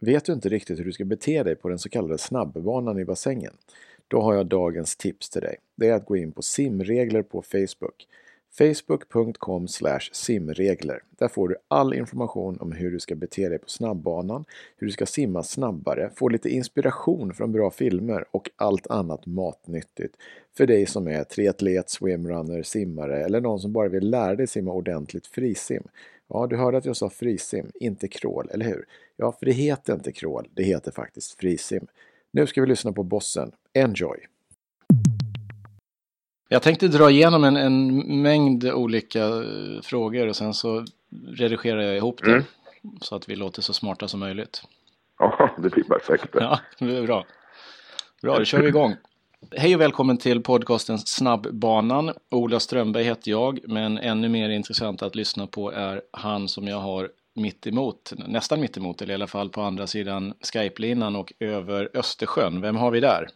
Vet du inte riktigt hur du ska bete dig på den så kallade snabbbanan i bassängen? Då har jag dagens tips till dig. Det är att gå in på simregler på Facebook. Facebook.com simregler. Där får du all information om hur du ska bete dig på snabbbanan, hur du ska simma snabbare, få lite inspiration från bra filmer och allt annat matnyttigt för dig som är triatlet, swimrunner, simmare eller någon som bara vill lära dig simma ordentligt frisim. Ja, du hörde att jag sa frisim, inte crawl, eller hur? Ja, för det heter inte crawl, det heter faktiskt frisim. Nu ska vi lyssna på bossen. Enjoy! Jag tänkte dra igenom en, en mängd olika eh, frågor och sen så redigerar jag ihop det. Mm. Så att vi låter så smarta som möjligt. Ja, det blir perfekt. Ja, det är bra. Bra, då kör vi igång. Hej och välkommen till podcasten Snabbbanan. Ola Strömberg heter jag, men ännu mer intressant att lyssna på är han som jag har mitt emot, nästan mitt emot, eller i alla fall på andra sidan Skype-linan och över Östersjön. Vem har vi där?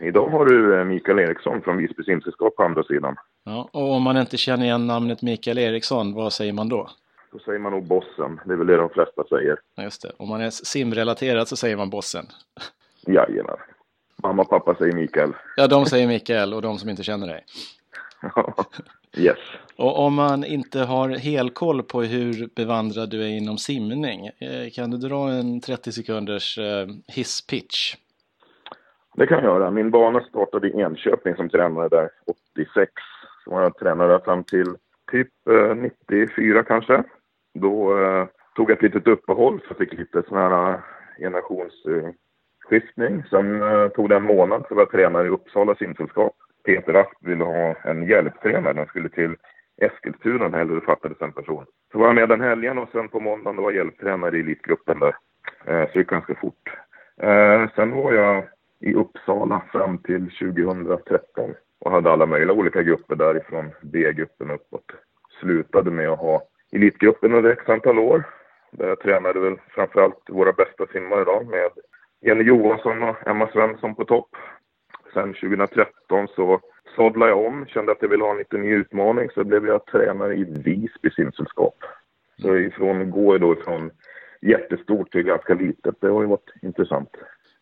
Idag har du eh, Mikael Eriksson från Visby simsällskap på andra sidan. Ja, och om man inte känner igen namnet Mikael Eriksson, vad säger man då? Då säger man nog bossen, det är väl det de flesta säger. Ja, just det. Om man är simrelaterad så säger man bossen. Jajamän. Mamma och pappa säger Mikael. Ja, de säger Mikael och de som inte känner dig. yes. Och om man inte har helkoll på hur bevandrad du är inom simning, eh, kan du dra en 30 sekunders eh, hisspitch? Det kan jag göra. Min bana startade i Enköping som tränare där 86. Så var jag tränare där fram till typ 94 eh, kanske. Då tog jag ett litet uppehåll så fick lite sån här generationsskiftning. Sen tog det en månad så var jag tränare i Uppsala simsällskap. Peter Asp ville ha en hjälptränare. Den skulle till Eskilstuna när det fattades en person. Så var jag med den helgen och sen på måndagen då var jag hjälptränare i elitgruppen där. Eh, så det gick ganska fort. Eh, sen var jag i Uppsala fram till 2013 och hade alla möjliga olika grupper därifrån B-gruppen uppåt. Slutade med att ha elitgruppen under x antal år. Där jag tränade väl framförallt våra bästa simmare idag med Jenny Johansson och Emma Svensson på topp. Sen 2013 så sadlade jag om, kände att jag ville ha en liten ny utmaning så blev jag tränare i Visby simsällskap. Så ifrån, går jag då ifrån jättestort till ganska litet. Det har ju varit intressant.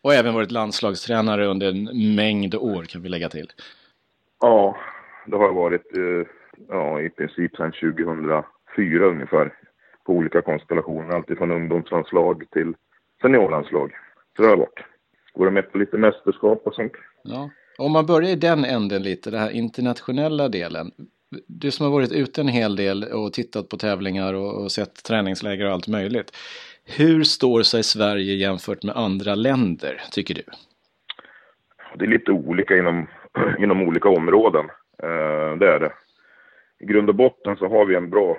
Och även varit landslagstränare under en mängd år kan vi lägga till. Ja, det har jag varit eh, ja, i princip sedan 2004 ungefär. På olika konstellationer, alltifrån ungdomslandslag till seniorlandslag. Så det har jag varit. Går med på lite mästerskap och sånt. Ja. Om man börjar i den änden lite, den här internationella delen. Du som har varit ute en hel del och tittat på tävlingar och, och sett träningsläger och allt möjligt. Hur står sig Sverige jämfört med andra länder, tycker du? Det är lite olika inom, inom olika områden. Eh, det är det. I grund och botten så har vi en bra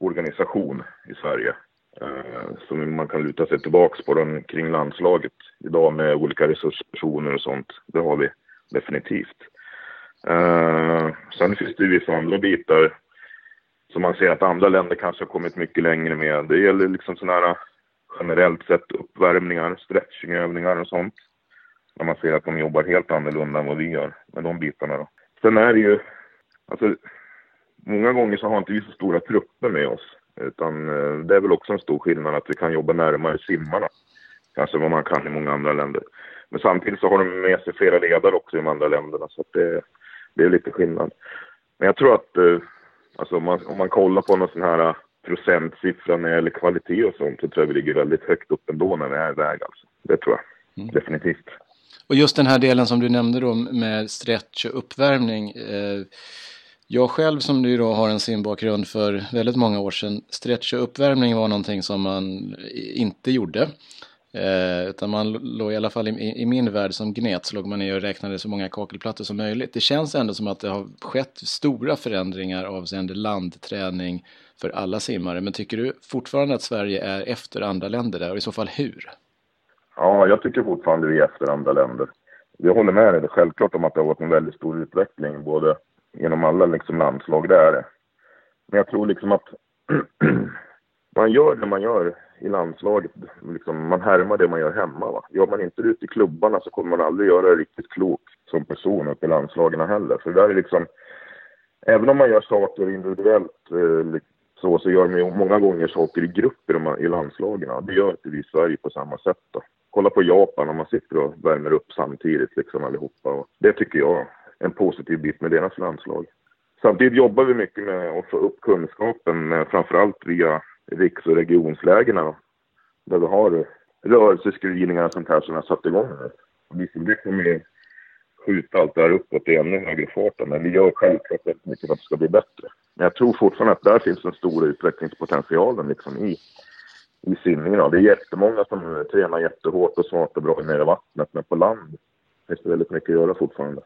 organisation i Sverige Eh, som man kan luta sig tillbaka på den kring landslaget idag med olika resurspersoner och sånt. Det har vi definitivt. Eh, sen finns det vissa andra bitar som man ser att andra länder kanske har kommit mycket längre med. Det gäller liksom sådana här generellt sett uppvärmningar, stretchingövningar och sånt. När man ser att de jobbar helt annorlunda än vad vi gör med de bitarna då. Sen är det ju, alltså många gånger så har inte vi så stora trupper med oss. Utan eh, det är väl också en stor skillnad att vi kan jobba närmare simmarna. Kanske vad man kan i många andra länder. Men samtidigt så har de med sig flera ledare också i de andra länderna så det, det är lite skillnad. Men jag tror att eh, Alltså om man, om man kollar på någon sån här äh, procentsiffra när det gäller kvalitet och sånt så tror jag vi ligger väldigt högt upp ändå när vi är iväg alltså. Det tror jag. Mm. Definitivt. Och just den här delen som du nämnde då med stretch och uppvärmning. Eh, jag själv som nu då har en simbakgrund för väldigt många år sedan. Stretch och uppvärmning var någonting som man inte gjorde. Eh, utan man låg i alla fall i, i, min värld som gnet så låg man ner och räknade så många kakelplattor som möjligt. Det känns ändå som att det har skett stora förändringar avseende landträning för alla simmare. Men tycker du fortfarande att Sverige är efter andra länder där och i så fall hur? Ja, jag tycker fortfarande vi är efter andra länder. Jag håller med dig självklart om att det har varit en väldigt stor utveckling både genom alla liksom landslag, det är det. Men jag tror liksom att man gör det man gör i landslaget. Liksom, man härmar det man gör hemma. Va? Gör man inte det ute i klubbarna så kommer man aldrig göra det riktigt klokt som person uppe i landslagen heller. För det där är liksom, även om man gör saker individuellt eh, så, så gör man ju många gånger saker i grupper i landslagen. Det gör inte vi i Sverige på samma sätt. Då. Kolla på Japan om man sitter och värmer upp samtidigt liksom allihopa. Och det tycker jag en positiv bit med deras landslag. Samtidigt jobbar vi mycket med att få upp kunskapen, eh, framförallt via riks och regionslägena. Där vi har rörelseskrivningar och sånt här som jag satt igång med. Det kommer ju skjuta allt det här uppåt i ännu högre fart. Men vi gör självklart väldigt mycket för att det ska bli bättre. Men jag tror fortfarande att där finns den stora utvecklingspotentialen liksom i, i simningen. Det är jättemånga som eh, tränar jättehårt och smart och bra nere i vattnet. Men på land finns det väldigt mycket att göra fortfarande.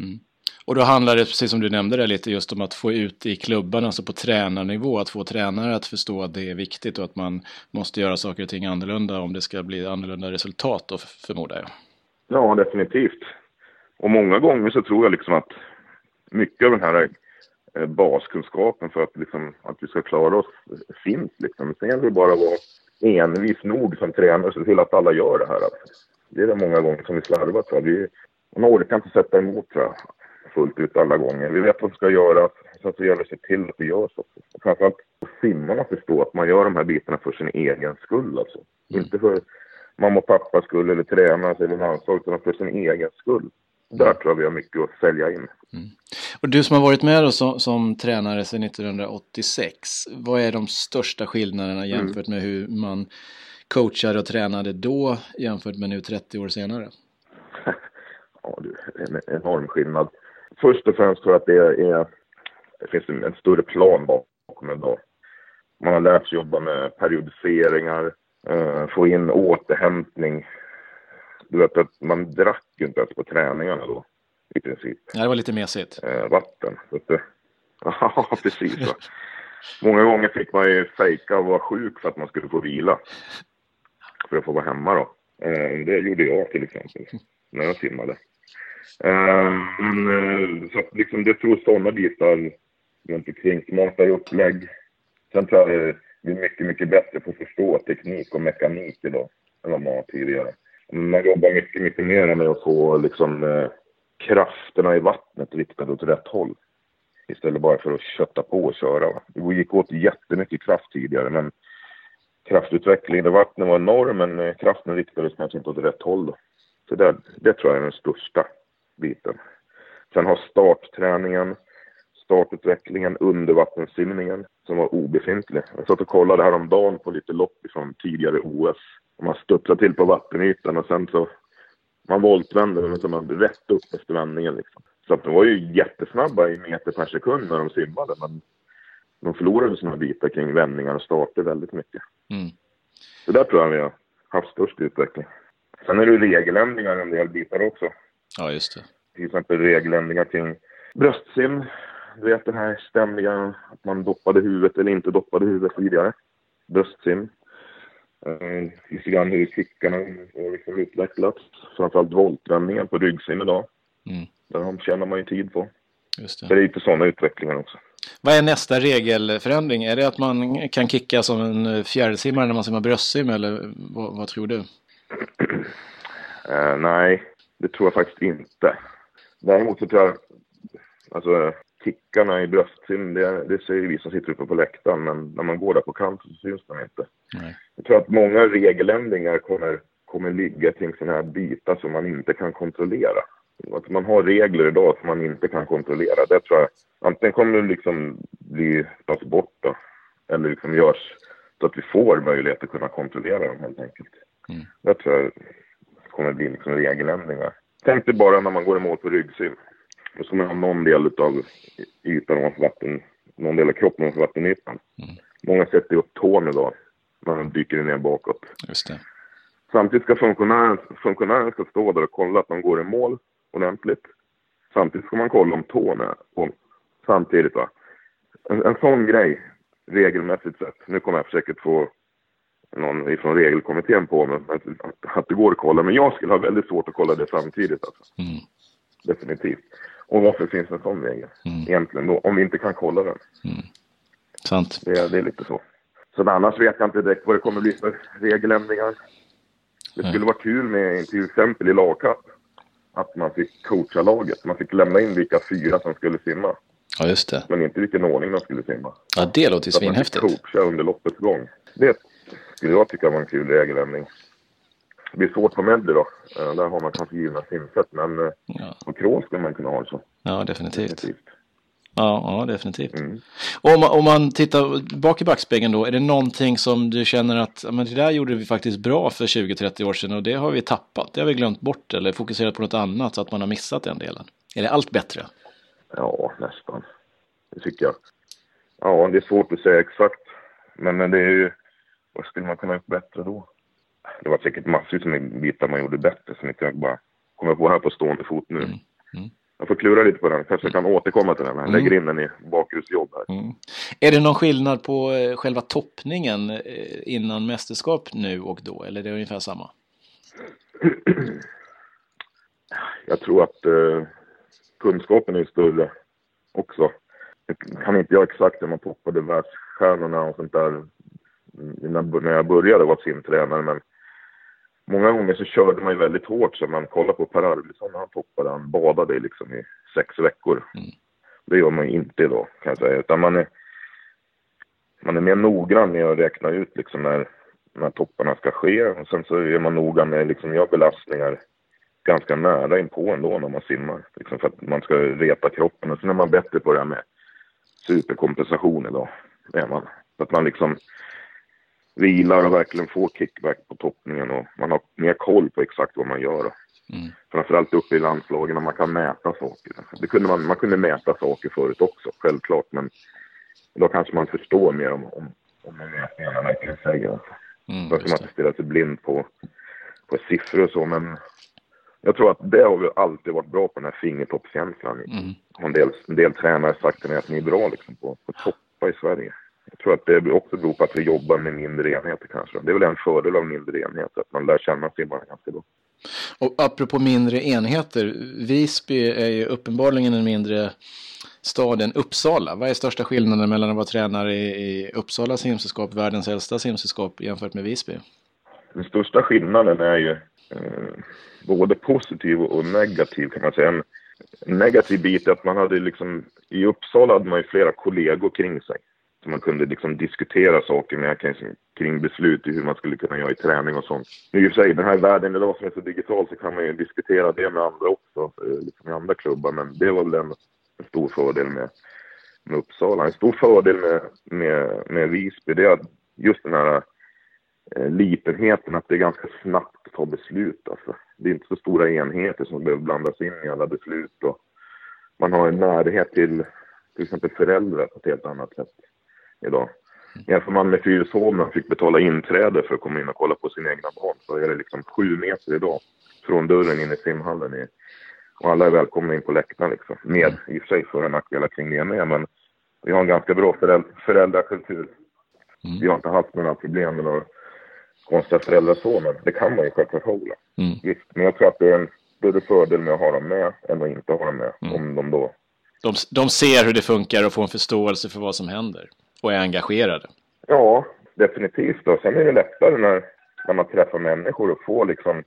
Mm. Och då handlar det, precis som du nämnde det lite, just om att få ut i klubbarna, alltså på tränarnivå, att få tränare att förstå att det är viktigt och att man måste göra saker och ting annorlunda om det ska bli annorlunda resultat då, förmodar jag. Ja, definitivt. Och många gånger så tror jag liksom att mycket av den här eh, baskunskapen för att, liksom, att vi ska klara oss finns. Liksom. Sen gäller det bara att vara envis nog som tränare och se till att alla gör det här. Alltså, det är det många gånger som vi slarvar. Tror jag. Vi, man orkar inte sätta emot tror jag, fullt ut alla gånger. Vi vet vad som ska göras, sen så gäller det att se till att det görs också. Framförallt simmarna förstå att man gör de här bitarna för sin egen skull alltså. Mm. Inte för mamma och pappas skull eller tränarens eller landslaget, utan för sin egen skull. Där tror jag vi har mycket att sälja in. Mm. Och du som har varit med då som, som, tränare sedan 1986, vad är de största skillnaderna mm. jämfört med hur man coachade och tränade då jämfört med nu 30 år senare? Ja, en enorm skillnad. Först och främst tror jag att det är, det finns en, en större plan bakom det då. Man har lärt sig jobba med periodiseringar, eh, få in återhämtning du vet att man drack ju inte ens på träningarna då. I princip. Ja, det var lite mesigt. Eh, vatten. ja, precis. Va. Många gånger fick man ju fejka och vara sjuk för att man skulle få vila. För att få vara hemma då. Eh, det gjorde jag till exempel. När jag simmade. Eh, men eh, så att liksom det tror sådana bitar runt omkring. Smarta upplägg. Sen tror jag eh, vi är mycket, mycket bättre på att förstå teknik och mekanik idag än vad man var tidigare man jobbar mycket, mycket mer med att få liksom, eh, krafterna i vattnet riktade åt rätt håll. Istället bara för att kötta på och köra. Det gick åt jättemycket kraft tidigare men kraftutvecklingen i vattnet var enorm men kraften riktades kanske inte åt rätt håll. Då. Så det, det tror jag är den största biten. Sen har startträningen, startutvecklingen, undervattenssimningen som var obefintlig. Jag satt och kollade häromdagen på lite lopp från tidigare OS man studsar till på vattenytan och sen så man voltvänder men så man rätt upp efter vändningen liksom. Så att de var ju jättesnabba i meter per sekund när de simmade men de förlorade sina bitar kring vändningar och starter väldigt mycket. Mm. Så där tror jag vi har haft störst utveckling. Sen är det regeländringar en del bitar också. Ja, just det. Till exempel regeländringar kring bröstsim. Du vet den här ständiga att man doppade huvudet eller inte doppade huvudet tidigare. Bröstsim. Uh, lite grann hur kickarna har liksom utvecklats. Framförallt voltvändningen på ryggsim idag. Mm. Där tjänar man ju tid på. Just det. Det är lite sådana utvecklingar också. Vad är nästa regelförändring? Är det att man kan kicka som en fjärilsimmare när man simmar bröstsim eller vad, vad tror du? uh, nej, det tror jag faktiskt inte. Däremot så tror jag, alltså kickarna i bröstsim, det, det ser ju vi som sitter uppe på läktaren, men när man går där på kanten så syns de inte. Nej. Jag tror att många regeländringar kommer, kommer ligga kring sådana här bitar som man inte kan kontrollera. Att man har regler idag som man inte kan kontrollera, det tror jag antingen kommer det liksom bli, tas bort då, eller liksom görs så att vi får möjlighet att kunna kontrollera dem helt enkelt. Mm. Det tror jag kommer bli liksom regeländringar. Tänk dig bara när man går i mål på ryggsim. Då ska man ha någon del av ytan ovanför vatten, någon del av kroppen ovanför vattenytan. Mm. Många sätter upp tån idag när de dyker ner bakåt. Just det. Samtidigt ska funktionären, funktionären ska stå där och kolla att de går i mål ordentligt. Samtidigt ska man kolla om tån är på samtidigt. Va? En, en sån grej, regelmässigt sett, nu kommer jag säkert få någon ifrån regelkommittén på mig, att, att, att det går att kolla. Men jag skulle ha väldigt svårt att kolla det samtidigt. Alltså. Mm. Definitivt. Och varför finns en sån regel mm. egentligen då, om vi inte kan kolla den? Mm. Sant. Det, det är lite så. Så annars vet jag inte direkt vad det kommer bli för regeländringar. Det skulle vara kul med till exempel i lagkapp att man fick coacha laget. Man fick lämna in vilka fyra som skulle simma. Ja, just det. Men inte vilken ordning de skulle simma. Ja, det låter ju Så att man fick svinhäftigt. coacha under loppets gång. Det skulle jag tycka var en kul regeländring. Det blir svårt på Medley då. Eh, Där har man kanske givna simsätt. Men eh, Ja, på crawl skulle man kunna ha det så. ja definitivt. Definitivt. Ja, ja definitivt. Mm. Om, man- om man tittar bak i backspegeln då, är det någonting som du känner att men det där gjorde vi faktiskt bra för 20-30 år sedan och det har vi tappat, det har vi glömt bort eller fokuserat på något annat så att man har missat den delen? Är det allt bättre? Ja, nästan. Det tycker jag. Ja, det är svårt att säga exakt. Men det är ju... Vad skulle man kunna gjort bättre då? Det var säkert massvis med bitar man gjorde bättre som inte jag bara kommer på här på stående fot nu. Mm, mm. Jag får klura lite på den. Kanske kan återkomma till den. Jag lägger in den i bakgrundsjobb här. Mm. Är det någon skillnad på eh, själva toppningen eh, innan mästerskap nu och då eller är det ungefär samma? Jag tror att eh, kunskapen är större också. Jag kan inte jag exakt när man toppade världsstjärnorna och sånt där mm, när jag började vara simtränare men många gånger så körde man ju väldigt hårt så man kollar på Per Arvidsson när han toppade, han badade liksom i sex veckor. Mm. Det gör man ju inte idag kan jag säga utan man är man är mer noggrann med att räkna ut liksom när, när topparna ska ske och sen så är man noga med liksom göra belastningar ganska nära inpå ändå när man simmar. Liksom för att man ska reta kroppen. Och sen är man bättre på det här med superkompensation idag. Är man. Så att man liksom vilar och verkligen får kickback på toppningen och man har mer koll på exakt vad man gör. Mm. Framförallt uppe i landslagen när man kan mäta saker. Det kunde man, man kunde mäta saker förut också, självklart. Men då kanske man förstår mer om, om, om vad mätningarna verkligen säger. Alltså. Mm, Då ska man inte stirra sig blind på, på siffror och så, men jag tror att det har vi alltid varit bra på, den här fingertoppskänslan. Mm. En del, en del tränare har sagt till mig att ni är bra liksom, på på toppa i Sverige. Jag tror att det också beror på att vi jobbar med mindre enheter kanske. Det är väl en fördel av mindre enheter, att man lär känna simmarna ganska bra. Och apropå mindre enheter, Visby är ju uppenbarligen en mindre stad än Uppsala. Vad är största skillnaden mellan att vara tränare i, Uppsala simsällskap, världens äldsta simsällskap, jämfört med Visby? Den största skillnaden är ju eh, både positiv och negativ kan man säga. En negativ bit är att man hade liksom, i Uppsala hade man ju flera kollegor kring sig. Så man kunde liksom diskutera saker med kring, beslut i hur man skulle kunna göra i träning och sånt. Nu i och för sig, den här världen idag som är så digital så kan man ju diskutera det med andra också, eh, liksom i andra klubbar. Men det var väl en, en stor fördel med, med Uppsala. En stor fördel med, med, med Visby det är att just den här eh, litenheten, att det är ganska snabbt att ta beslut. Alltså. Det är inte så stora enheter som behöver blandas in i alla beslut. Och man har en närhet till till exempel föräldrar på ett helt annat sätt idag. Jämför man med Fyrisholm, man fick betala inträde för att komma in och kolla på sina egna barn, så är det liksom sju meter idag från dörren in i simhallen. I, och alla är välkomna in på läktaren liksom. Med i och för sig för och nackdelar kring det med, men vi har en ganska bra föräld föräldrakultur. Mm. Vi har inte haft några problem med några konstiga föräldrar så, men det kan man ju självklart ha. Mm. Visst, men jag tror att det är en större fördel med att ha dem med än att inte ha dem med. Mm. Om de då... De, de ser hur det funkar och får en förståelse för vad som händer och är engagerade. Ja, definitivt. Och sen är det lättare när, när man träffar människor och får liksom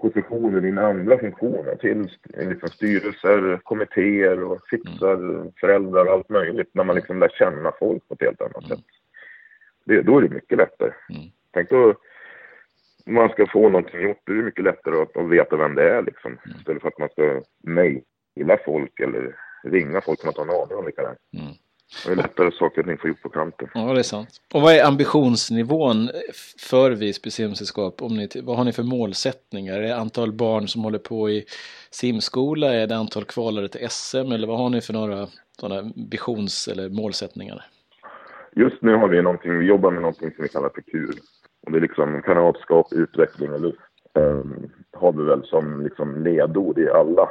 positioner i andra funktioner till liksom styrelser, kommittéer och fixar föräldrar och allt möjligt. När man liksom lär känna folk på ett helt annat sätt. Det, då är det mycket lättare. Mm. Tänk då om man ska få någonting gjort, då är det mycket lättare att, att veta vem det är liksom. Istället för att man ska mejla folk eller ringa folk som man inte har en aning om vilka det är. Mm. Det är lättare saker att ni får gjort på kanten. Ja, det är sant. Och vad är ambitionsnivån för Visby simsällskap? Om ni, vad har ni för målsättningar? Är det antal barn som håller på i simskola? Är det antal kvalare till SM? Eller vad har ni för några sådana visions eller målsättningar? Just nu har vi någonting, vi jobbar med någonting som vi kallar för KUL. Och det är liksom kamratskap, utveckling och lust. Um, har vi väl som liksom ledord i alla,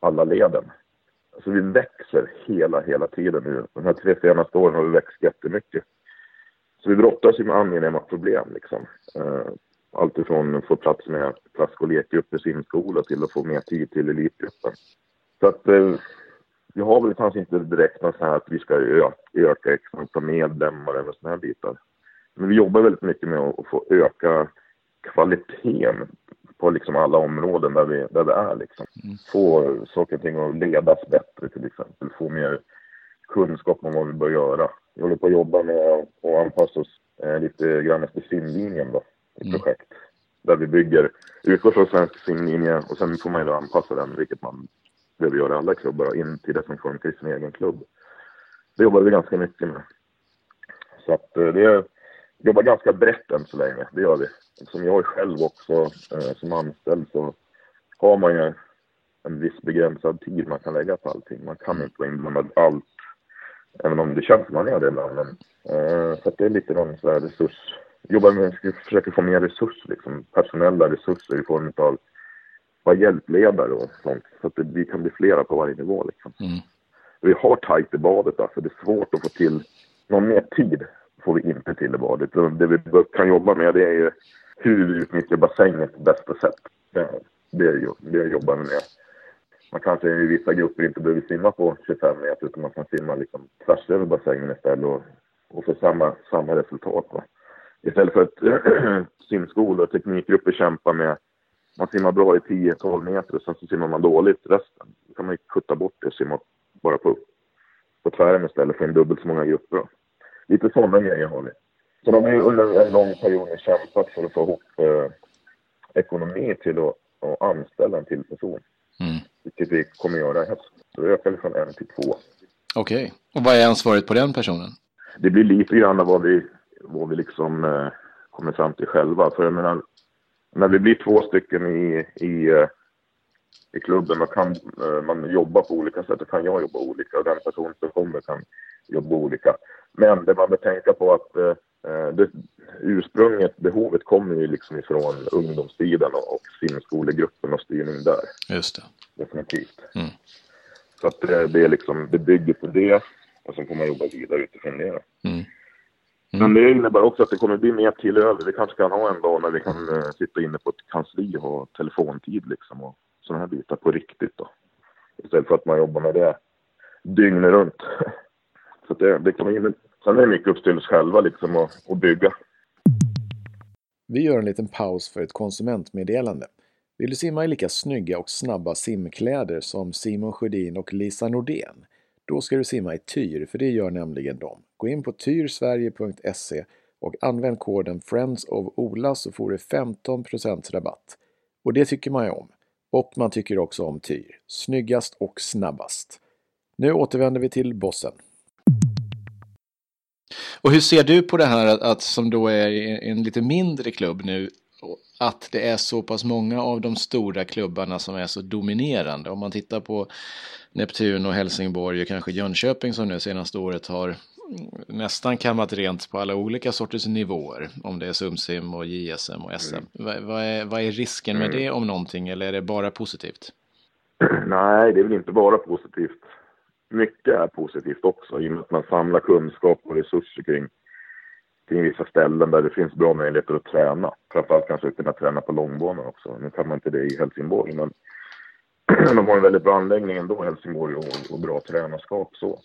alla leden. Så vi växer hela, hela tiden nu. De här tre senaste åren har vi växt jättemycket. Så vi brottas ju med angenäma problem liksom. Uh, allt ifrån att få plats med plask och lekgrupp i simskola till att få mer tid till elitgruppen. Så att uh, vi har väl kanske inte direkt något så här att vi ska öka, öka antal medlemmar eller sådana här bitar. Men vi jobbar väldigt mycket med att få öka kvaliteten på liksom alla områden där vi, där vi är. Liksom. Mm. Få saker och ting att ledas bättre till exempel. Få mer kunskap om vad vi bör göra. Vi håller på att jobba med att anpassa oss eh, lite grann efter simlinjen då, i mm. projekt. Där vi bygger, utgår från svensk simlinje och sen får man ju då anpassa den, vilket man behöver göra i alla klubbar, in till det som funkar i sin egen klubb. Det jobbar vi ganska mycket med. Så att eh, det jobbar ganska brett än så länge, det gör vi. Som jag själv också eh, som anställd så har man ju en viss begränsad tid man kan lägga på allting. Man kan inte vara inblandad allt, även om det känns som man är det ibland. Men, eh, så det är lite någon sån här resurs. Jobbar med, försöker få mer resurser, liksom, personella resurser i form av vara hjälpledare och sånt. Så att det, vi kan bli flera på varje nivå liksom. Mm. Vi har tajt i badet alltså. Det är svårt att få till någon mer tid får vi inte till i badet. Det vi kan jobba med det är ju hur vi utnyttjar bassängen på bästa sätt. Det, det, det jobbar vi med. Man kanske i vissa grupper inte behöver simma på 25 meter utan man kan simma liksom tvärs över bassängen istället och, och få samma, samma resultat. Va? Istället för att simskolor och teknikgrupper kämpar med man simmar bra i 10-12 meter och sen så simmar man dåligt resten. Då kan man ju kutta bort det och simma bara på, på tvären istället för en dubbelt så många grupper. Lite sådana grejer har vi. Så de har ju under en lång period kämpat för att få ihop eh, ekonomi till att, att anställa en till person. Mm. Vilket vi kommer göra i höst. Så det ökar vi från en till två. Okej. Okay. Och vad är ansvaret på den personen? Det blir lite grann vad vi, vad vi liksom eh, kommer fram till själva. För jag menar, när vi blir två stycken i, i, eh, i klubben då kan eh, man jobba på olika sätt. Då kan jag jobba olika och den person som kommer kan jobba olika. Men det man bör tänka på att eh, eh, det, ursprunget, behovet kommer ju liksom ifrån ungdomstiden och, och simskolegruppen och styrning där. Just det. Definitivt. Mm. Så att det, det, är liksom, det bygger på det och sen får man jobba vidare utifrån det. Mm. Mm. Men det innebär också att det kommer bli mer till över. Vi kanske kan ha en dag när vi kan uh, sitta inne på ett kansli och ha telefontid liksom och sådana här bitar på riktigt då. Istället för att man jobbar med det dygnet runt. Så det, det kan man, Sen är det mycket upp till oss själva liksom att, att bygga. Vi gör en liten paus för ett konsumentmeddelande. Vill du simma i lika snygga och snabba simkläder som Simon Sjödin och Lisa Nordén? Då ska du simma i Tyr, för det gör nämligen de. Gå in på tyrsverige.se och använd koden Friends of Ola så får du 15% rabatt. Och det tycker man ju om. Och man tycker också om Tyr. Snyggast och snabbast. Nu återvänder vi till bossen. Och hur ser du på det här att, att som då är en lite mindre klubb nu att det är så pass många av de stora klubbarna som är så dominerande. Om man tittar på Neptun och Helsingborg och kanske Jönköping som nu senaste året har nästan kammat rent på alla olika sorters nivåer. Om det är SumSim och JSM och SM. Mm. Vad, vad, är, vad är risken med mm. det om någonting eller är det bara positivt? Nej, det är väl inte bara positivt. Mycket är positivt också i och med att man samlar kunskap och resurser kring, kring vissa ställen där det finns bra möjligheter att träna. Framförallt kanske kunna träna på långbanan också. Nu kan man inte det i Helsingborg men de har en väldigt bra anläggning ändå, Helsingborg, och, och bra tränarskap så.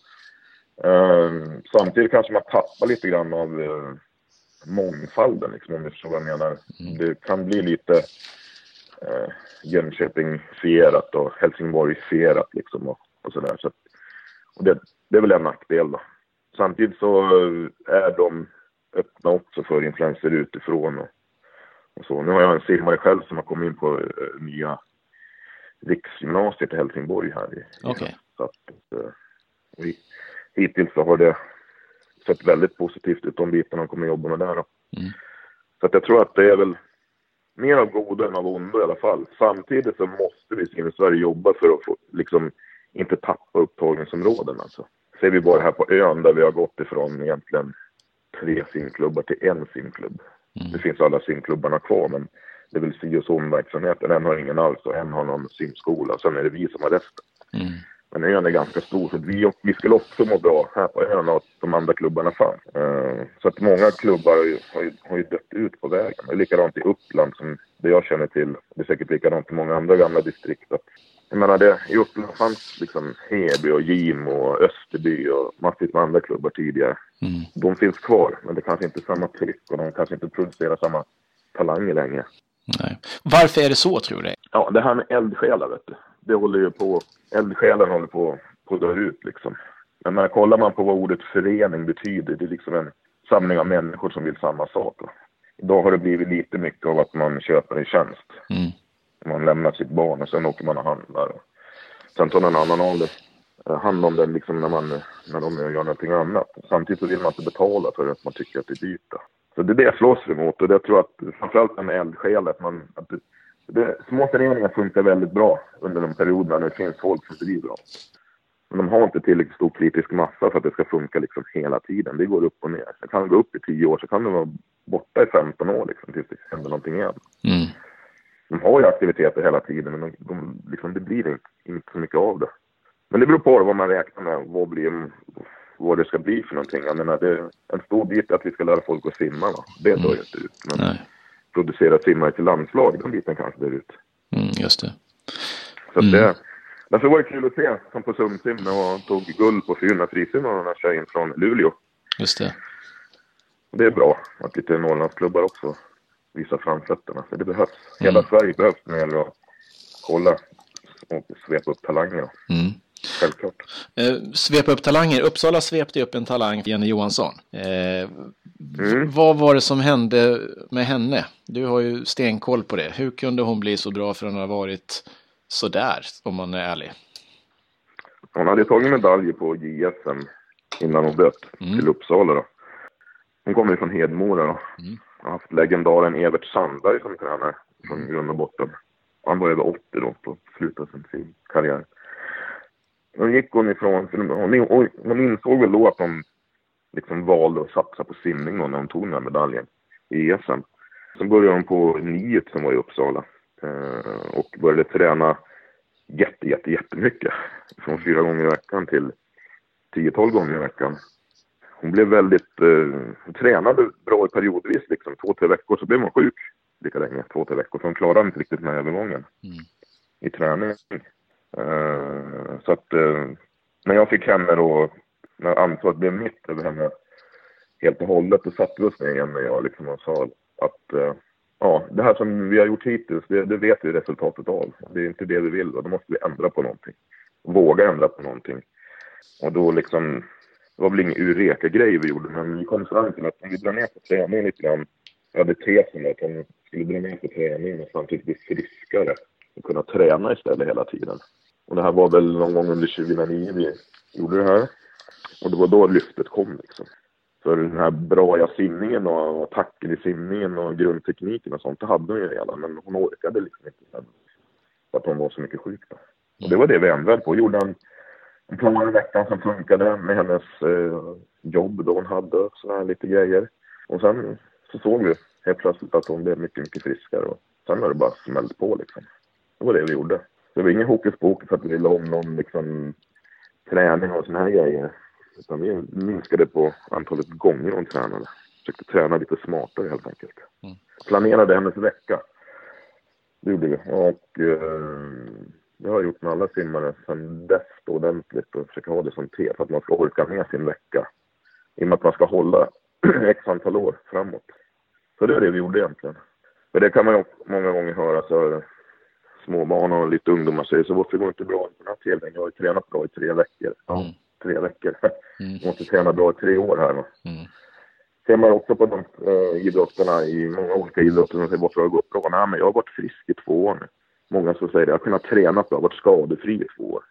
Uh, samtidigt kanske man tappar lite grann av uh, mångfalden, liksom, om du förstår vad jag menar. Mm. Det kan bli lite uh, Jönköping-fierat och Helsingborg-fierat liksom och, och sådär. Så, och det, det är väl en nackdel då. Samtidigt så är de öppna också för influenser utifrån och, och så. Nu har jag en simmare själv som har kommit in på uh, nya riksgymnasiet i Helsingborg här. Okej. Okay. Så att, uh, hittills så har det sett väldigt positivt ut de bitarna de kommer jobba med där. Mm. Så att jag tror att det är väl mer av goda än av onda i alla fall. Samtidigt så måste vi i Sverige jobba för att få, liksom, inte tappa upptagningsområden alltså. Ser vi bara här på ön där vi har gått ifrån egentligen tre simklubbar till en simklubb. Mm. Det finns alla simklubbarna kvar men det väl si och så med verksamheten. En har ingen alls och en har någon simskola. Sen är det vi som har resten. Mm. Men ön är ganska stor så vi, vi skulle också må bra här på ön att de andra klubbarna fanns. Uh, så att många klubbar har ju, har, ju, har ju dött ut på vägen. Det är likadant i Uppland som det jag känner till. Det är säkert likadant i många andra gamla distrikt. Jag menar det, i Uppland fanns liksom Heby och Gim och Österby och massvis med andra klubbar tidigare. Mm. De finns kvar men det kanske inte är samma tryck och de kanske inte producerar samma talanger längre. Nej. Varför är det så tror du? Ja, det här med eldsjälar vet du. Det håller ju på, eldsjälen håller på, på att dö ut liksom. Men när kollar man på vad ordet förening betyder, det är liksom en samling av människor som vill samma sak. Då. Idag har det blivit lite mycket av att man köper en tjänst. Mm. Man lämnar sitt barn och sen åker man och handlar. Sen tar någon annan av det, eh, hand om den liksom när, man, när de gör någonting annat. Samtidigt så vill man inte betala för att man tycker att det är dyrt. Då. Så det är det jag slåss emot och det tror jag att framförallt med eldsjälet. man, att det, det, små föreningar funkar väldigt bra under de perioderna när det finns folk som driver dem. Men de har inte tillräckligt stor kritisk massa för att det ska funka liksom hela tiden. Det går upp och ner. Det kan gå upp i tio år, så kan det vara borta i 15 år liksom, tills det händer någonting igen. Mm. De har ju aktiviteter hela tiden, men de, de, liksom, det blir inte, inte så mycket av det. Men det beror på vad man räknar med, vad, blir, vad det ska bli för någonting. Jag menar, det, en stor bit är att vi ska lära folk att simma. Va? Det dör ju inte ut. Men Nej. producera simmare till landslag, den biten kanske dör ut. Mm, just det. Så Mm. det, därför var det kul att se, som på Sundsim och tog guld på 400 frisim av den här tjejen från Luleå. Just det. Det är bra att lite Norrlandsklubbar också visar framfötterna. För det behövs. Hela Sverige behövs när det gäller att kolla och svepa upp talanger. Mm. Självklart. Eh, svepa upp talanger. Uppsala svepte upp en talang, Jenny Johansson. Eh, Mm. Vad var det som hände med henne? Du har ju stenkoll på det. Hur kunde hon bli så bra för hon har varit sådär, om man är ärlig? Hon hade tagit medaljer på JSM innan hon dött Mm. till Uppsala. Då. Hon kommer ju från Hedmora. Då. Mm. Har haft legendaren Evert Sandberg som tränare från grund och botten. Han var över 80 då på slutet av sin karriär. Då gick hon ifrån, för hon, insåg väl då att hon liksom valde att satsa på simning då när hon tog den här medaljen i ESM. Sen började hon på NIUT som var i Uppsala eh, och började träna jätte, jätte, jättemycket. Från fyra gånger i veckan till 10-12 gånger i veckan. Hon blev väldigt, eh, hon tränade bra i periodvis liksom. Två, tre veckor så blev hon sjuk lika länge. Två, tre veckor. Så hon klarade inte riktigt med övergången Mm. i träning. Eh, så att eh, när jag fick henne då, när ansvaret blev mitt över henne helt och hållet, då satte vi oss ner igen och jag liksom och sa att eh, ja, det här som vi har gjort hittills, det, det vet vi resultatet av. Det är inte det vi vill och då måste vi ändra på någonting. Våga ändra på någonting. Och då liksom, det var väl ingen Eureka-grej vi gjorde, men vi kom fram till att om vi drar ner på träningen lite grann, jag hade tesen att om vi skulle dra ner på träningen och samtidigt bli friskare och kunna träna istället hela tiden. Och det här var väl någon gång under 2009 vi gjorde det här. Och det var då lyftet kom liksom. För den här braja simningen och attacken i simningen och grundtekniken och sånt, det hade hon ju redan. Men hon orkade liksom inte. För att hon var så mycket sjuk då. Och det var det vi ändrade på. Gjorde en, en plan i veckan som funkade med hennes eh, jobb då hon hade sådana här lite grejer. Och sen så såg vi helt plötsligt att hon blev mycket, mycket friskare. Och sen har det bara smällt på liksom. Det var det vi gjorde. Det var ingen hokus pokus att vi ville om någon liksom träning och såna här grejer. Utan vi minskade på antalet gånger hon tränade. Försökte träna lite smartare helt enkelt. Mm. Planerade hennes vecka. Det gjorde vi. Och eh, det har jag gjort med alla simmare sedan dess då ordentligt och försöka ha det som te för att man ska orka med sin vecka. I och med att man ska hålla x antal år framåt. Så det är det vi gjorde egentligen. För det kan man ju många gånger höra så här, småbarn och lite ungdomar säger så varför går det inte bra på den här tävlingen? Jag har ju tränat bra i tre veckor. Ja, Mm. tre veckor. Mm. Jag måste träna bra i tre år här. va. Mm. Ser man också på de äh, idrotterna i många olika idrotter som säger varför har det gått bra? Nej, men jag har varit frisk i två år nu. Många som säger det, jag har kunnat träna bra, varit skadefri i två år.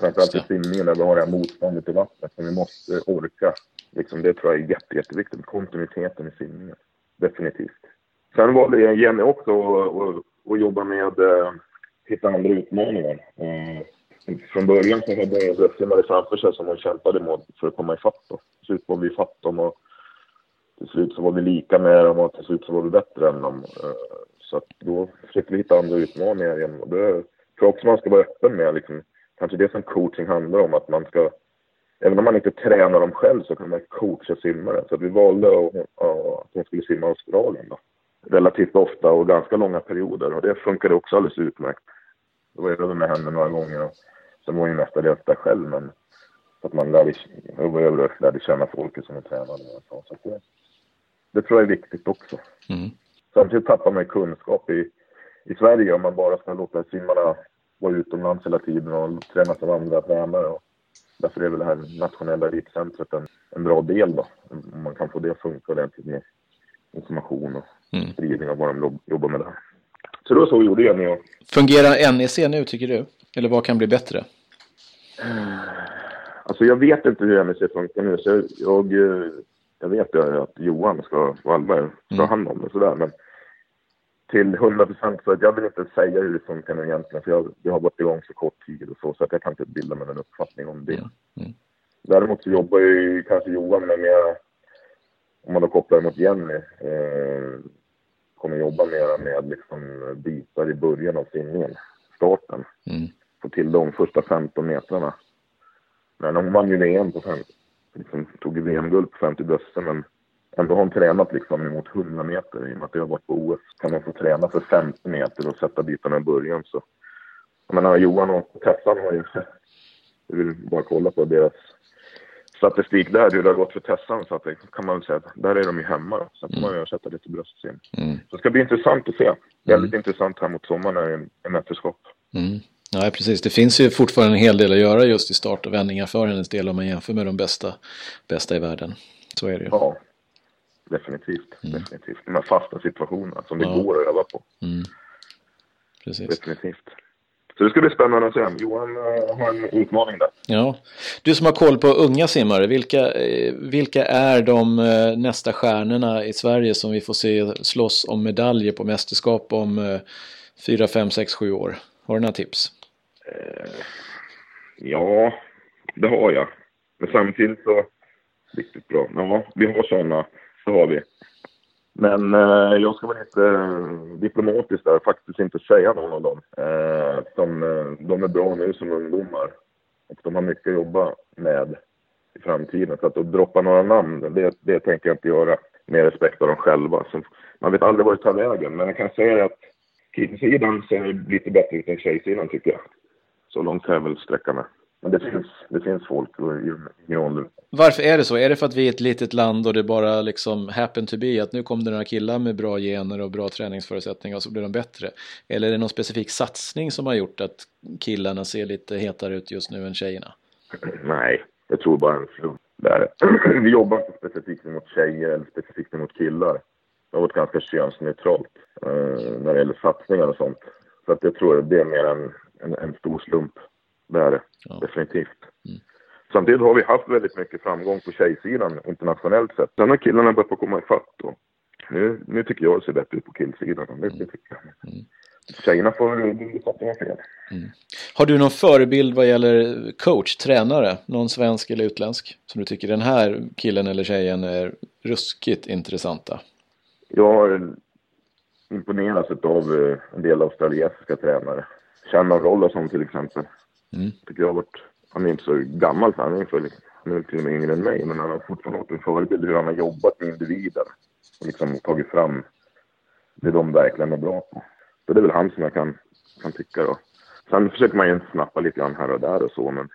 Framförallt i simningen där vi har det här motståndet i vattnet som vi måste orka. Liksom, det tror jag är jätte, jätteviktigt. Kontinuiteten i simningen. Definitivt. Sen var det Jenny också att jobba med eh, hitta andra utmaningar. Eh, från början så hade jag simmare framför sig som hon kämpade mot för att komma ifatt. Då. Till slut var vi ifatt dem och till slut så var vi lika med dem och till slut så var vi bättre än dem. Så att då försökte vi hitta andra utmaningar igen. Och det tror jag också man ska vara öppen med. Liksom, kanske det som coaching handlar om, att man ska Även om man inte tränar dem själv så kan man coacha simmare. Så att vi valde att, att hon skulle simma Australien då. Relativt ofta och ganska långa perioder. Och det funkade också alldeles utmärkt. Då var jag över med henne några gånger. Och sen var hon ju mestadels där själv. Men så att man lärde, var över och lärde känna folket som hon tränade med. Så, det, det tror jag är viktigt också. Mm. Samtidigt tappar man kunskap i, i Sverige om man bara ska låta simmarna vara utomlands hela tiden och tränas av andra tränare. Och därför är väl det här nationella elitcentret en, en bra del då. Om man kan få det att funka ordentligt med information och Mm. spridning av vad de jobb- jobbar med där. Så då så gjorde Jenny och Fungerar NEC nu tycker du? Eller vad kan bli bättre? Alltså jag vet inte hur NEC funkar nu, så jag, jag, jag vet ju att Johan ska, Wallberg ska ha Mm. hand om det sådär, men till 100 procent så att jag vill inte säga hur det funkar nu egentligen, för jag, jag har varit igång så kort tid och så, så att jag kan inte bilda mig en uppfattning om det. Mm. Mm. Däremot så jobbar ju kanske Johan med mer, om man då kopplar mot Jenny, eh, kommer jobba mer med liksom bitar i början av simningen, starten Mm. få till de första 15 metrarna. Men hon vann ju VM på 50, liksom, tog ju VM-guld på 50 bröster men ändå har hon tränat liksom emot 100 meter i och med att jag har varit på OS. Kan hon få träna för 50 meter och sätta bitarna i början så. Jag menar Johan och Tessan har ju, jag vill bara kolla på deras statistik där, hur det har gått för Tessan så att det kan man väl säga att där är de ju hemma då. Sen får man ju sätta lite bröstsim. Mm. Så det ska bli intressant att se. Väldigt intressant här mot sommaren när det är mästerskap. Mm. Ja, precis. Det finns ju fortfarande en hel del att göra just i start och vändningar för hennes del om man jämför med de bästa, bästa i världen. Så är det ju. Ja, definitivt. definitivt. De här fasta situationerna som det Ja. går att öva på. Mm. Precis. Definitivt. Så det ska bli spännande att se. Johan eh, har en utmaning där. Ja. Du som har koll på unga simmare, vilka, eh, vilka är de eh, nästa stjärnorna i Sverige som vi får se slåss om medaljer på mästerskap om eh, 4, 5, 6, 7 år? Har du några tips? Ja, det har jag. Men samtidigt så... Riktigt bra. Ja, vi har sådana. Det har vi. Men eh, jag ska vara inte eh, diplomatiskt där faktiskt inte säga någon av dem. Eh, de, eh, de är bra nu som ungdomar. Och de har mycket att jobba med i framtiden. Så att att droppa några namn, det, det tänker jag inte göra. Med respekt av dem själva. Så man vet aldrig vart det tar vägen. Men jag kan säga att killsidan ser lite bättre ut än tjejsidan tycker jag. Så långt kan jag väl sträcka mig. Men det finns, det finns folk i yngre ålder. Varför är det så? Är det för att vi är ett litet land och det bara liksom happen to be att nu kom det några killar med bra gener och bra träningsförutsättningar och så blir de bättre? Eller är det någon specifik satsning som har gjort att killarna ser lite hetare ut just nu än tjejerna? Nej, jag tror bara en slump. Vi jobbar inte specifikt mot tjejer eller specifikt mot killar. Det har varit ganska könsneutralt eh, när det gäller satsningar och sånt. Så att jag tror det är mer en, en, en stor slump. Det är det. Ja. Definitivt. Samtidigt har vi haft väldigt mycket framgång på tjejsidan internationellt sett. Sen har killarna börjat komma ifatt och nu, nu tycker jag det ser bättre ut på killsidan. Det, det tycker jag. Tjejerna får visa att de har fel. Du någon förebild vad gäller coach, tränare, någon svensk eller utländsk? Som du tycker den här killen eller tjejen är ruskigt intressanta? Jag har imponerats av eh, en del australiensiska tränare. Shannon Rollerson till exempel. Mm. Tycker jag har varit, han är inte så gammal, för han är, ungefär, han är till och med yngre än mig, men han har fortfarande varit en förebild hur han har jobbat med individen. Och liksom tagit fram det de verkligen är bra på. Så det är väl han som jag kan, kan tycka då. Sen försöker man ju snappa lite grann här och där och så, men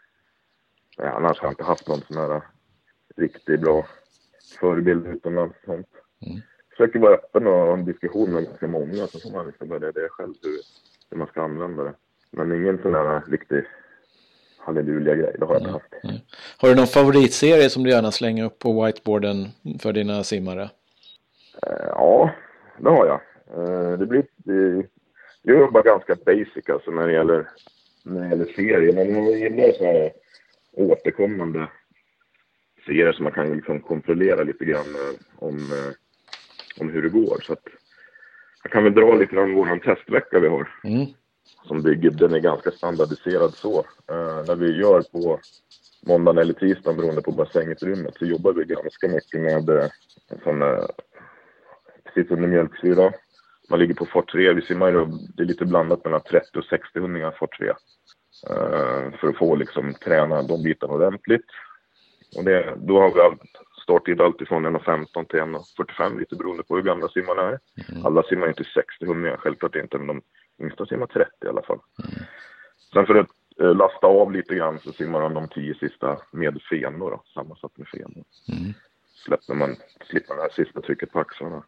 nej, annars har jag inte haft någon sån här riktigt bra förebild utomlands. Sånt. Mm. Försöker vara öppen och ha en diskussion med ganska många, så får man liksom välja det själv hur, hur man ska använda det. Men ingen sån här riktig halleluja-grej, det har jag inte haft. Har du någon favoritserie som du gärna slänger upp på whiteboarden för dina simmare? Eh, Ja, det har jag. Eh, Det blir, jag jobbar ganska basic alltså när det gäller, när det gäller serier. Men jag gillar så här återkommande serier som man kan liksom kontrollera lite grann eh, om, om hur det går. Så att jag kan väl dra lite grann vår testvecka vi har. Mm. Som bygger, den är ganska standardiserad så. Eh, när vi gör på måndagen eller tisdagen beroende på bassängutrymmet så jobbar vi ganska mycket med eh, sån eh, precis under mjölksyra. Man ligger på fart 3. Vi simmar ju, det är lite blandat mellan 30 och 60 hundringar fart 3. Eh, för att få liksom träna de bitarna ordentligt. Och det, då har vi allt, starttid alltifrån 1.15 till 1.45 lite beroende på hur gamla simmarna är. Alla simmar inte 60 hundringar, självklart inte, men de yngsta simmar 30 i alla fall. Sen för att eh, lasta av lite grann så simmar de de 10 sista med fenor, då, sammansatt med fenor Mm. släpper man, slipper det här sista trycket på axlarna.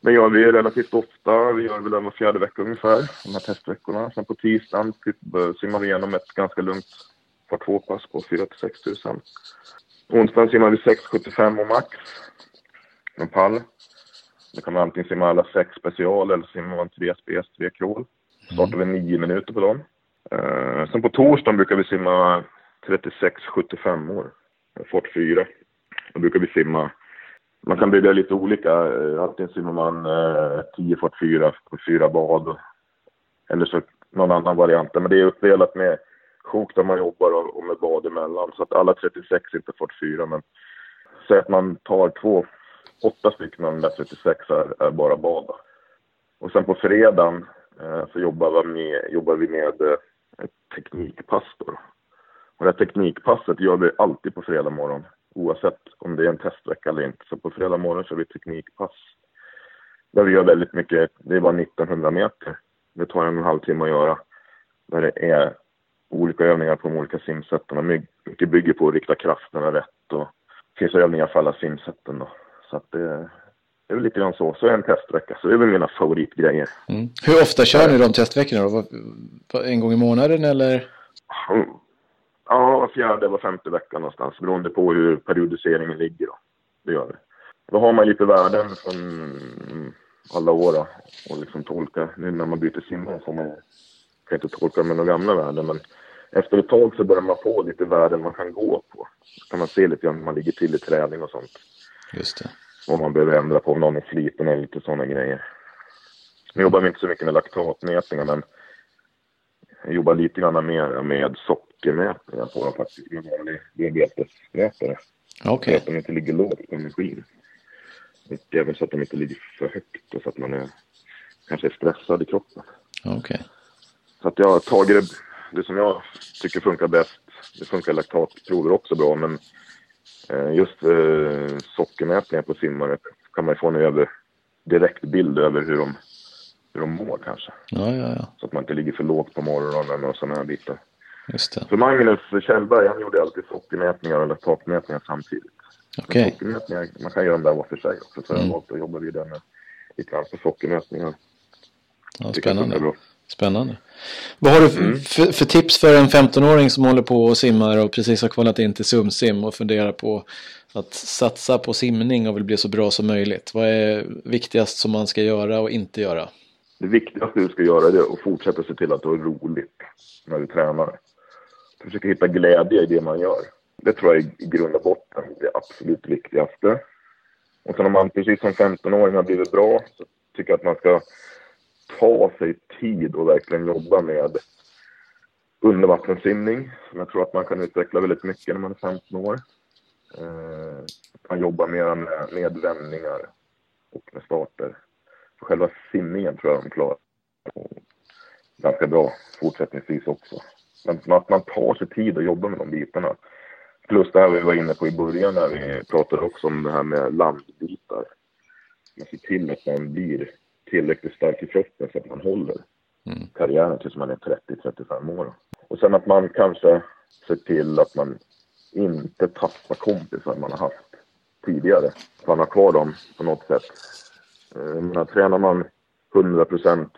Men gör vi relativt ofta, vi gör väl en var fjärde vecka ungefär, de här testveckorna. Sen på tisdagen typ, eh, simmar vi igenom ett ganska lugnt par två pass på 4 till 6 tusen. Onsdagen simmar vi 6,75 och max. En pall. Då kan antingen simma alla sex special eller simmar man tre spes, tre crawl. Startar vi nio minuter på dem. Uh, sen på torsdagen brukar vi simma 36-75 år. Fart 4. Då brukar vi simma man kan bygga lite olika. Eh, antingen simmar man eh, 10 fart 4 på fyra bad. Eller så någon annan variant. Men det är uppdelat med sjok där man jobbar och, och med bad emellan. Så att alla 36 är inte fart 4. Men säg att man tar två, åtta stycken av de där 36 är, är bara bad. Och sen på fredagen eh, så jobbar vi med, jobbar vi med eh, ett teknikpass. Då. Och det här teknikpasset gör vi alltid på fredag morgon oavsett om det är en testvecka eller inte. Så på fredag morgon kör vi teknikpass. Där vi gör väldigt mycket, det är bara 1900 meter. Det tar en och en halv timme att göra. Där det är olika övningar på de olika simsätten. Mycket bygger på att rikta krafterna rätt och det finns övningar för alla simsätten då. Så att det, det är väl lite grann så. Så är en testvecka. Så det är väl mina favoritgrejer. Mm. Hur ofta kör ni de testveckorna då? En gång i månaden eller? Ja, var fjärde, var femte vecka någonstans beroende på hur periodiseringen ligger. Då. Det gör det. Då har man lite värden från alla år då, och liksom tolka. Nu när man byter simmare får man kan inte tolka med några gamla värden men efter ett tag så börjar man få lite värden man kan gå på. Så kan man se lite grann hur man ligger till i träning och sånt. Just det. Vad man behöver ändra på, om någon är sliten eller lite sådana grejer. Nu jobbar vi inte så mycket med laktatmätningar men jag jobbar lite grann mer med sockermätningar på dem faktiskt. Med vanlig diabetesmätare. Okej. Okay. Så att de inte ligger lågt på energin. Och även så att de inte ligger för högt och så att man är, kanske är stressad i kroppen. Okej. Okay. Så att jag har tagit det, det som jag tycker funkar bäst. Det funkar laktatprover också bra men just eh, sockermätningar på simmare kan man få en över, direkt bild över hur de hur de mår kanske. Ja, ja, ja. Så att man inte ligger för lågt på morgonen och sådana här bitar. Just det. Så Magnus Kjellberg, han gjorde alltid sockermätningar och laktatmätningar samtidigt. Okej. Okay. Sockermätningar, man kan göra dem där var för sig också. Så mm. jag valt att jobba vidare med lite grann på sockermätningar. Ja, spännande. Spännande. Vad har du för, mm. för, för, tips för en 15-åring som håller på och simmar och precis har kvalat in till SumSim och funderar på att satsa på simning och vill bli så bra som möjligt? Vad är viktigast som man ska göra och inte göra? det viktigaste du ska göra är att fortsätta se till att du har roligt när du tränar. Försöka hitta glädje i det man gör. Det tror jag i grund och botten är det absolut viktigaste. Och sen om man precis som 15-åring har blivit bra så tycker jag att man ska ta sig tid och verkligen jobba med undervattenssimning som jag tror att man kan utveckla väldigt mycket när man är 15 år. Eh, man jobbar mer med, med vändningar och med starter själva simningen tror jag de klarar ganska bra fortsättningsvis också. Men att man tar sig tid att jobba med de bitarna. Plus det här vi var inne på i början när vi pratade också om det här med landbitar. Man ser till att man blir tillräckligt stark i kroppen så att man håller mm. karriären tills man är 30-35 år. Och sen att man kanske ser till att man inte tappar kompisar man har haft tidigare. Att man har kvar dem på något sätt Eh, men tränar man 100 procent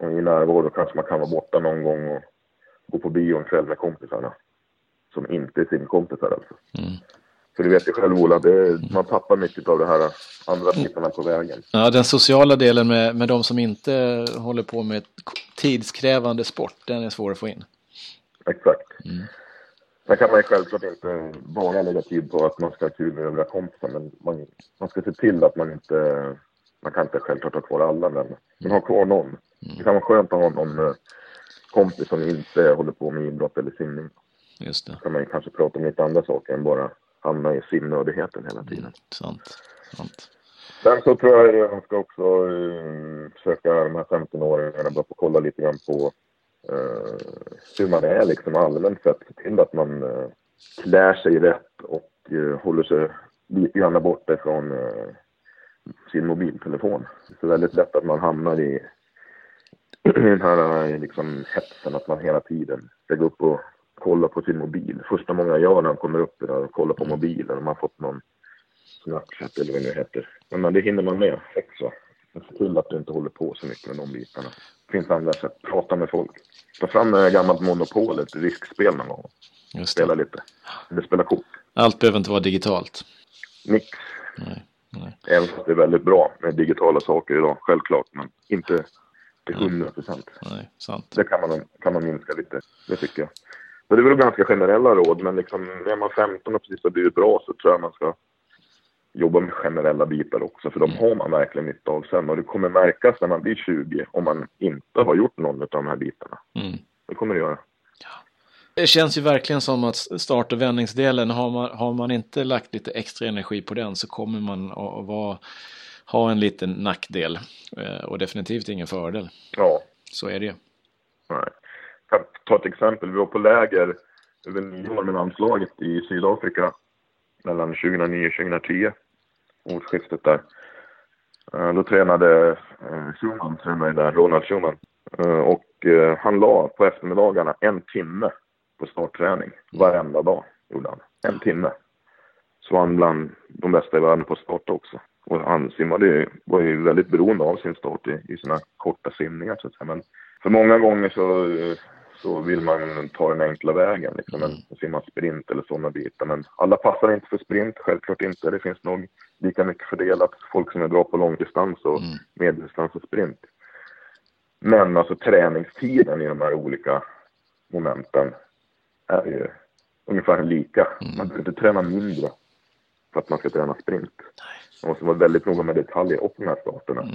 i närvaro då kanske man kan vara borta någon gång och gå på bio en kväll med kompisarna. Som inte är simkompisar alltså. Mm. För du vet ju själv Ola, det, man tappar mycket av det här andra bitarna på vägen. Ja, den sociala delen med, med de som inte håller på med tidskrävande sport, den är svår att få in. Exakt. Mm. Sen kan man ju självklart inte bara lägga tid på att man ska ha kul med övriga kompisar, men man, man ska se till att man inte man kan inte självklart ha kvar alla, men, men ha kvar någon. Mm. Det kan vara skönt att ha någon eh, kompis som inte håller på med idrott eller simning. Just det. Då kan man kanske prata om lite andra saker än bara hamna i simnödigheten hela tiden. Mm, sant. sant. Sen så tror jag att man ska också uh, försöka, de här 15-åringarna, börja kolla lite grann på uh, hur man är liksom allmänt sett. Se till att man uh, klär sig rätt och uh, håller sig lite grann borta från sin mobiltelefon. Det är väldigt lätt att man hamnar i, i den här liksom, hetsen att man hela tiden ska gå upp och kolla på sin mobil. Första många gör när de kommer upp där och kollar på mobilen och man fått någon Snapchat eller vad det nu heter. Men det hinner man med också. Men se till att du inte håller på så mycket med de bitarna. finns andra sätt. Prata med folk. Ta fram ett gammalt monopol, ett riskspel någon gång. Det. Spela lite. Eller spela kort. Allt behöver inte vara digitalt. Nix. Nej, nej. Även fast det är väldigt bra med digitala saker idag, självklart. Men inte till hundra procent. nej sant. Det kan man, kan man minska lite. Det tycker jag. Så det är väl ganska generella råd, men liksom, är man 15 och precis har blivit bra så tror jag man ska jobba med generella bitar också, för de har man verkligen nytta av sen. Och det kommer märkas när man blir 20 om man inte har gjort någon av de här bitarna. Mm. Det kommer det göra. Det känns ju verkligen som att start och vändningsdelen, har man, har man inte lagt lite extra energi på den så kommer man att att vara, ha en liten nackdel. Eh, Och definitivt ingen fördel. Ja, Så är det ju. nej. Jag kan ta ett exempel. Vi var på läger över nyår med landslaget i Sydafrika mellan 2009 och 2010. Årsskiftet där. Eh, då tränade eh, Schumann, tränade där, Ronald Schumann. Eh, och han la på eftermiddagarna en timme på startträning. Varenda dag gjorde han. En timme. Så var han bland de bästa i världen på start också. Och han simmade ju, var ju väldigt beroende av sin start i, i sina korta simningar så att säga. Men för många gånger så, så vill man ta den enkla vägen, liksom en simma sprint eller sådana bitar. Men alla passar inte för sprint, självklart inte. Det finns nog lika mycket fördelat folk som är bra på långdistans och Mm. medeldistans och sprint. Men alltså träningstiden i de här olika momenten är ju ungefär lika. Man behöver inte träna mindre för att man ska träna sprint. Man måste vara väldigt noga med detaljer och de här starterna. Mm.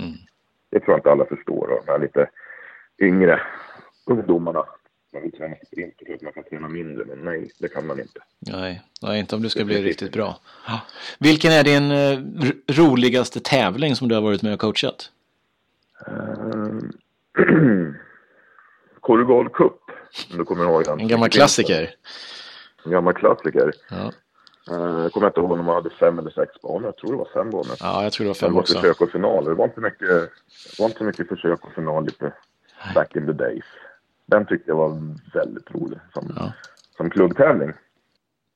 Det tror jag inte alla förstår. De här lite yngre ungdomarna. Man vill träna sprint och tror att man kan träna mindre. Men nej, det kan man inte. Nej, nej, inte om du ska bli riktigt bra. Ja. Vilken är din eh, ro- roligaste tävling som du har varit med och coachat? Uh, Korrugal Cup, om du kommer ihåg den. En gammal klassiker. En gammal klassiker. Ja, Uh, jag kommer inte ihåg om man hade fem eller sex banor. Jag tror det var fem banor. ja jag tror det var Det fem var också. försök och final. Det var inte mycket, det var inte mycket försök och final lite back in the days. Den tyckte jag var väldigt rolig som, Ja. som klubbtävling.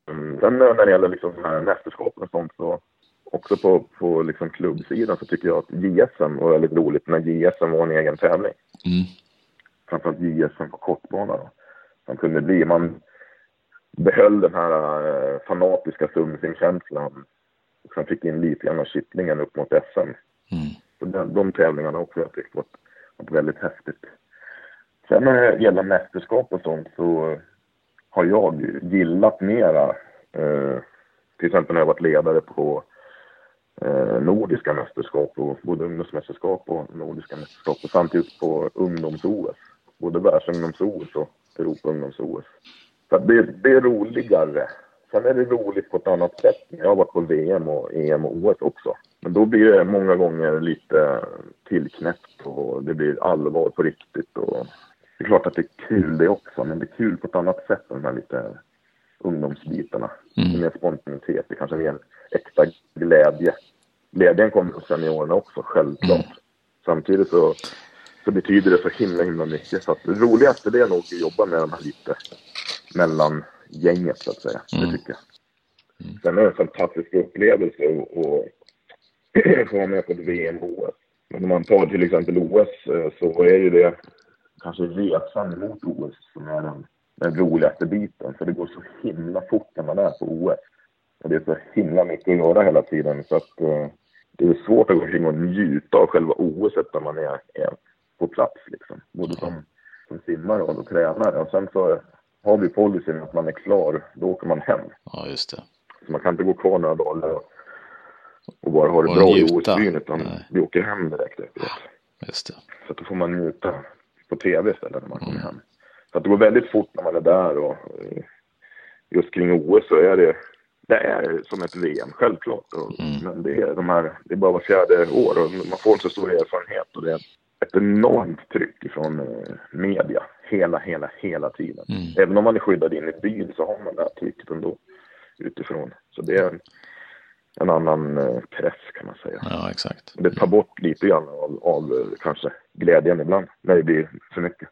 Mm, sen när det gäller liksom här mästerskapen och sånt så också på, på liksom klubbsidan så tycker jag att JSM var väldigt roligt när JSM var en egen tävling. Mm. Framförallt JSM på kortbana då. Som kunde bli, man behöll den här eh, fanatiska sumsimkänslan. Och sen fick in lite grann av kittlingen upp mot SM. Mm. Så de, de tävlingarna också jag tyckt varit, varit väldigt häftigt. Sen när det gäller mästerskap och sånt så har jag gillat mera, eh, till exempel när jag varit ledare på eh, nordiska mästerskap, och både ungdomsmästerskap och nordiska mästerskap och samtidigt på ungdoms-OS. Både världsungdoms-OS och Europa-ungdoms-OS. Så det, det är roligare. Sen är det roligt på ett annat sätt. Jag har varit på VM och EM och OS också. Men då blir det många gånger lite tillknäppt och det blir allvar på riktigt. Och det är klart att det är kul det också, men det är kul på ett annat sätt än de här lite ungdomsbitarna. Mm. Det är mer spontanitet, det kanske är mer äkta glädje. Glädjen kommer hos seniorerna också, självklart. Mm. Samtidigt så, så betyder det så himla, himla mycket. Så att det roligaste det är nog att jobba med de här lite mellan gänget så att säga. Mm. Det tycker jag. Sen är det en fantastisk upplevelse att- att få vara med på ett VM och OS. Men om man tar till exempel OS eh, så är ju det kanske resan mot OS som är den, den roligaste biten. För det går så himla fort när man är på OS. Och det är så himla mycket att göra hela tiden. Så att eh, det är svårt att gå omkring och njuta av själva OS när man är, är på plats. Liksom. Både som, som simmare och tränare. Och sen så har vi policyn att man är klar, då åker man hem. ja, just det. Så man kan inte gå kvar några dagar och, och bara ha det Och bra i njuta. OS-byn utan Nej. vi åker hem direkt efteråt. Just det. Så då får man njuta på tv istället när man kommer hem. Så det går väldigt fort när man är där och eh, just kring OS så är det, det är som ett VM, självklart. Och, Mm. Men det är, de här, det är bara var fjärde år och man får en så stor erfarenhet och det är ett enormt tryck ifrån eh, media hela, hela, hela tiden. Mm. Även om man är skyddad in i byn så har man det här trycket ändå utifrån. Så det är en, en annan eh, press kan man säga. Ja, exakt. Det tar bort lite grann av, av kanske glädjen ibland när det blir för mycket.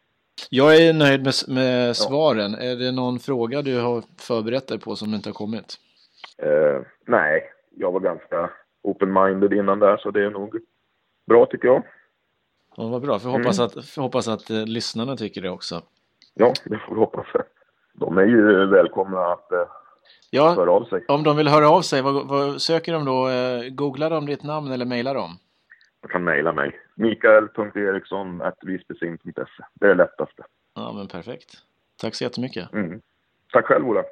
Jag är nöjd med, med svaren. Ja. Är det någon fråga du har förberett dig på som inte har kommit? Uh, nej, jag var ganska open-minded innan där så det är nog bra tycker jag. Ja, vad bra, för hoppas, mm. att, för hoppas att eh, lyssnarna tycker det också. Ja, det får vi hoppas. De är ju välkomna att uh, ja, höra av sig. Om de vill höra av sig, vad, vad söker de då? Googlar de ditt namn eller mejlar de? De kan mejla mig mikael.eriksson.visbysim.se. Det är det lättaste. Ja, men perfekt. Tack så jättemycket. Mm. Tack själv, Ola.